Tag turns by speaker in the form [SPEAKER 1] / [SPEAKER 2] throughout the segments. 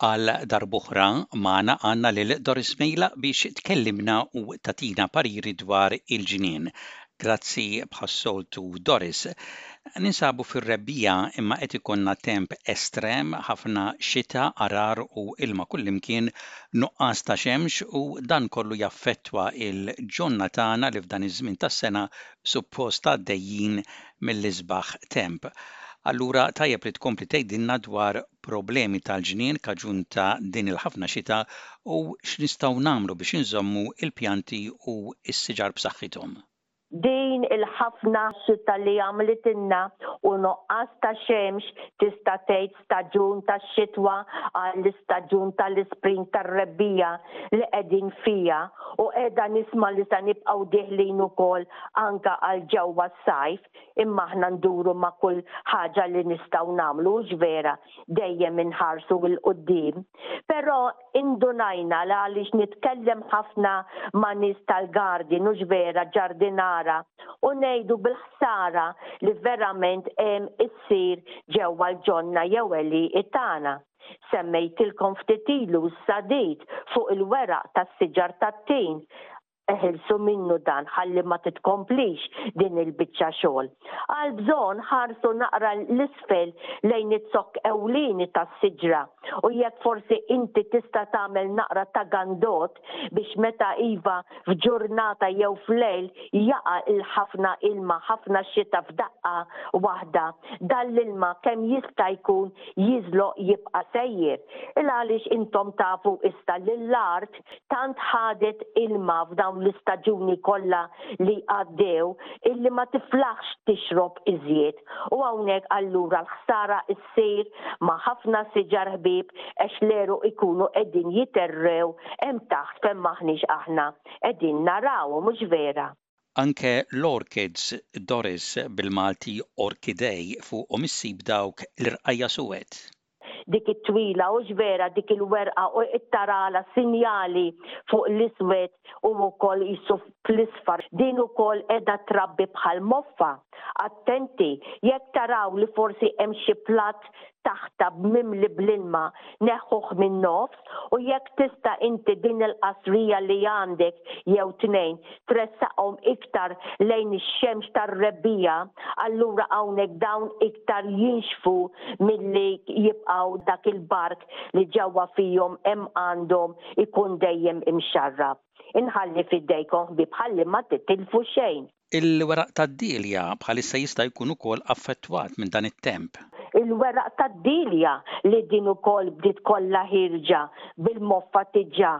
[SPEAKER 1] Għal darb'oħra magħna għandna lil Doris Mejlaq biex tkellimna u tagħtina pariri dwar il-ġnien. Grazzi bħas-soltu Doris. Ninsabu fir-rebbiegħa imma qed ikollna temp estrem, ħafna xita, għargħar u ilma kullimkien, nuqqas ta' xemx u dan kollu jaffettwa l-ġonna tagħna li f'dan iż-żmien tas-sena suppost għaddejjin mill-isbaħ temp. Allura tajjeb li tkompli tgħidilna dwar problemi tal-ġnien kaġun ta' din il-ħafna xita u x'nistgħu nagħmlu biex inżommu l-pjanti u s-siġar b'saħħithom.
[SPEAKER 2] Din il-ħafna xita li għamlitilna u nuqqas ta' xemx tista' tgħid mill-istaġun tax-xitwa għall-istaġun tal-ispring tar-rebbiegħa li qegħdin fiha u qiegħda nisma' li se nibqgħu dieħlin ukoll anke għal ġewwa s-sajf imma aħna nduru ma' kull ħaġa li nistgħu nagħmlu hux vera dejjem inħarsu 'l quddiem però Indunajna li għaliex nitkellem ħafna ma' nies tal-gardin hux vera ġardinara u ngħidu bil-ħsara li verament hemm issir ġewwa l-ġonna jew għelieqi tagħna. Semmejtilkom ftit ilu s-sadid fuq il-weraq tas-siġar tat-tin Eħilsu minnu dan ħalli ma titkomplix din il-biċċa xogħol. Għal bżonn ħarsu naqra 'l isfel lejn iz-zokk ewlieni tas-siġra u jekk forsi inti tista' tagħmel naqra ta' gandot biex meta iva f'ġurnata jew f'lejl jaqa' l-ħafna ilma ħafna xita f'daqqa waħda dan l-ilma kemm jista' jkun jiżloq jibqa' sejjer il għaliex intom tafu issa li l-art tant ħadet ilma f'dawn l-istaġuni kollha li għaddew illi ma tiflaħx tixrob iżjed u hawnhekk allura l-ħsara ssir ma' ħafna siġar ħbieb għax l-għeruq ikunu qegħdin jiterrew hemm taħt fejn m'aħniex aħna qegħdin naraw, mhux vera?
[SPEAKER 1] Anke l-orchids, Doris, bil-Malti orchidei, fuqhom issib dawk l-irqajja' suwed.
[SPEAKER 2] dik it-twila hux vera dik il-werqa u it-tarala sinjali fuq l-iswed u wkoll qisu fl-isfar din ukoll qiegħda trabbi bħal moffa. Attenti, jekk taraw li forsi hemm xi platt taħtha mimli bl-ilma neħħuh min-nofs, U jekk tista' inti din il-qasrija li għandek jew tnejn tressaqhom iktar lejn ix-xemx tar-rebbiegħa, allura hawnhekk dawn iktar jinxfu milli jibqgħu dak il-bark li ġewwa fihom hemm għandhom ikun dejjem imxarrab. Inħalli f'idejkom ħbieb ħalli ma titilfu xejn.
[SPEAKER 1] Il-weraq tad-dielja bħalissa jista' jkun ukoll affettwat minn dan it-temp.
[SPEAKER 2] Il-weraq tad-dielja li din ukoll bdiet kollha ħierġa bil-moffa diġà.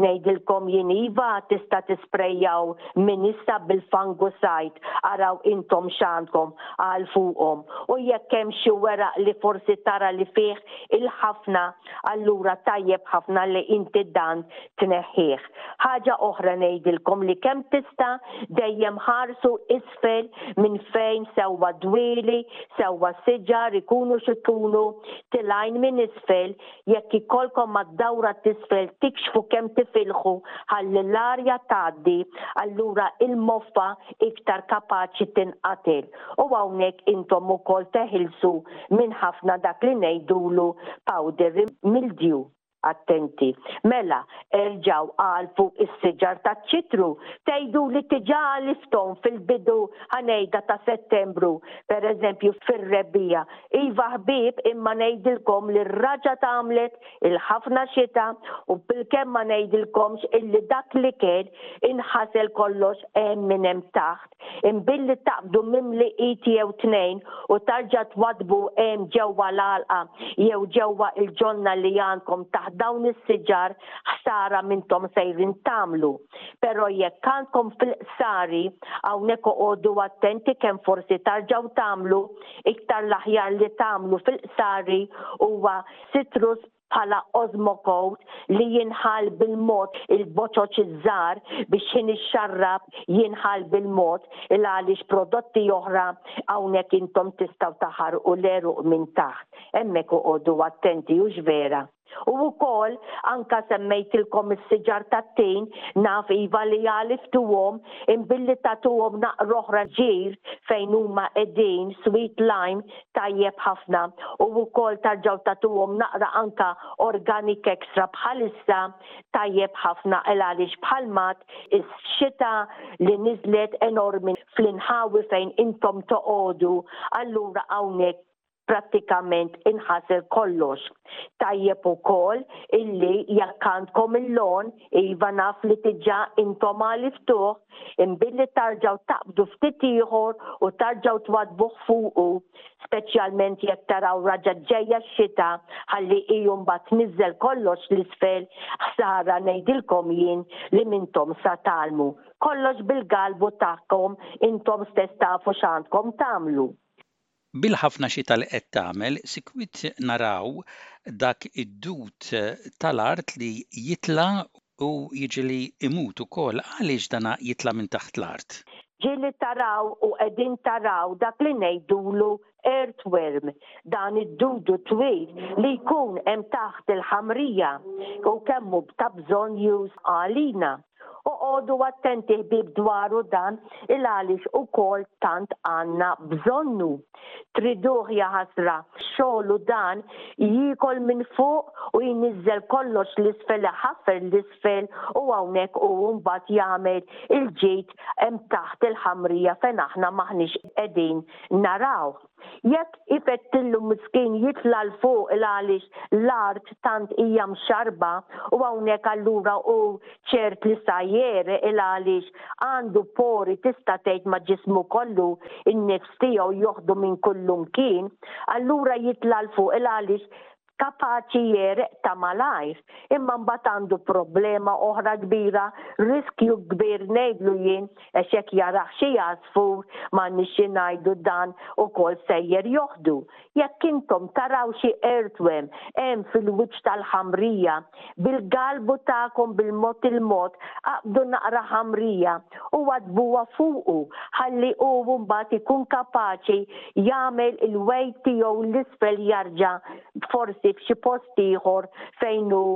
[SPEAKER 2] Ngħidilkom jien iva tista' tisprejjaw minn issa bil-fungicide araw intom x'għandkom għal fuqhom u jekk hemm xi weraq li forsi tara li fih il-ħafna allura tajjeb ħafna li inti dan tneħħih. Ħaġa oħra ngħidilkom li kemm tista' dejjem ħarsu isfel minn fejn sewwa dwieli, sewwa siġar ikunu x'ikunu, tilgħin minn isfel, jekk ikollkom mad-dawra t'isfel tikxfu kemm tifilħu ħalli l-arja tgħaddi allura il-moffa iktar kapaċi tinqatel u hawnhekk intom ukoll teħilsu minn ħafna dak li ngħidulu powder mildew. attenti. Mela, erġaw għalfu is-siġar taċ-ċitru, tgħiduli diġà għalifthom fil-bidu ħanejda ta' Settembru, pereżempju fir-rebbiegħa. Iva ħbieb imma ngħidilkom li r-raġad għamlet il-ħafna xita u bilkemm ma ngħidilkomx illi dak l-ikel inħasel kollox hemm minn hemm taħt. Imma billi taqbdu mimli id jew tnejn u tarġa' twaddbu hemm ġewwa l-għalqa jew ġewwa l-ġonna li għandkom taħt dawn is-siġar ħsara m'intom sejrin tagħmlu. Però jekk għandkom fil-qsari, hawnhekk oqogħdu attenti kemm forsi tarġgħu tagħmlu, iktar l-aħjar li tagħmlu fil-qsari huwa citrus, bħala ożmokowt li jinħall bil-mod il-boċoċ iż-żgħar biex ħin ix-xarrab jinħall bil-mod il għaliex prodotti oħra hawnhekk intom tistgħu taħarqu l-għeruq minn taħt hemmhekk oqogħdu attenti hux vera? U wkoll anke semmejtilkom is-siġar tat-tin naf iva li għaliftuhom imbilli tagħtuhom naqra oħra ġir fejn huma qegħdin sweet lime Tajjeb ħafna u wkoll tarġgħu tagħtuhom naqra anka organic extra bħalissa tajjeb ħafna għel għaliex bħal mat ix-xita li niżlet enormi fl-inħawi fejn intom toqogħdu allura hawnhekk prattikament inħasel kollox. Tajjeb ukoll illi jekk għandkom il-lawn Iva naf li diġà intom għaliftuh, imma billi tarġgħu taqbdu ftit ieħor u tarġgħu twaddbuh fuqu, speċjalment jekk taraw raġa' ġejja x-xita ħalli hi mbagħad tniżżel kollox 'l isfel, ħsara ngħidilkom jien li m'intom sa tgħallmu. Kollox bil-galbu tagħkom intom stess tafu x'għandkom tagħmlu.
[SPEAKER 1] Bil-ħafna xita li qed tagħmel, sikwit naraw dak id-dud tal-art li jitla' u jiġieli jmut ukoll. Għaliex dana jitla' minn taħt l-art?
[SPEAKER 2] Ġieli taraw u qegħdin taraw dak li ngħidulu earthworm, dan id-dudu twil li jkun hemm taħt il-ħamrija u kemm hu ta' bżonn jus għalina. Oqogħdu attenti ħbieb dwaru dan il għaliex ukoll tant għandna bżonnu. Triduh jaħasra, xogħlu dan jiekol minn fuq u jniżżel kollox l-isfel iħaffer l-isfel u hawnhekk hu mbagħad jagħmel il-ġid hemm taħt il-ħamrija fejn aħna m'aħniex qegħdin narawh. Jekk ifettillu miskin jitla' 'l fuq il għaliex l-art tant hija mxarrba u hawnhekk allura hu ċert li sajjer il għaliex għandu pori tista' tgħid ma' ġismu kollu in-nifs tiegħu joħdu minn kullimkien allura jitla' 'l fuq il għaliex kapaċi jegħreq ta' malajr, imma mbagħad għandu problema oħra kbira, riskju kbir ngħidlu jien għax jekk jarah xi għasfur, m'għandniex xi ngħidu dan ukoll sejjer joħdu. Jekk intom taraw xi earthworm hemm fil-wiċċ tal-ħamrija, bil-galbu tagħkom bil-mod il-mod aqbdu naqra ħamrija u għaddbuha fuqu ħalli hu mbagħad ikun kapaċi jagħmel il-weight tiegħu 'l isfel jarġa' forsi f'xi post ieħor fejn hu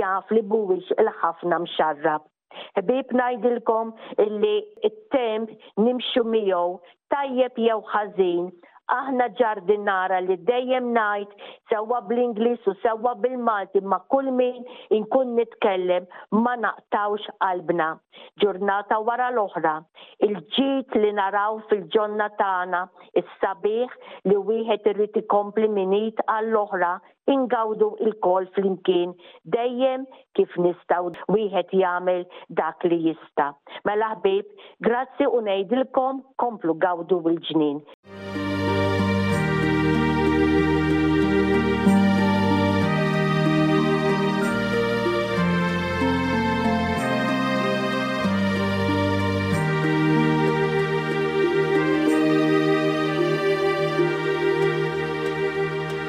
[SPEAKER 2] jaf li mhuwiex il-ħafna mxarrab. Ħbieb ngħidilkom illi t-temp nimxu miegħu tajjeb jew ħażin, aħna ġardinara li dejjem ngħid sewwa bl-Ingliż u sewwa bil-Malti ma' kull min inkun nitkellem ma naqtgħux qalbna. Ġurnata wara l-oħra, il-ġid li naraw fil-ġonna tagħna, is-sabiħ li wieħed irid ikompli minn id għall-oħra ingawdu lkoll flimkien dejjem kif nistgħu wieħed jagħmel dak li jista'. Mela ħbieb, grazzi u ngħidilkom komplu gawdu l-ġnien.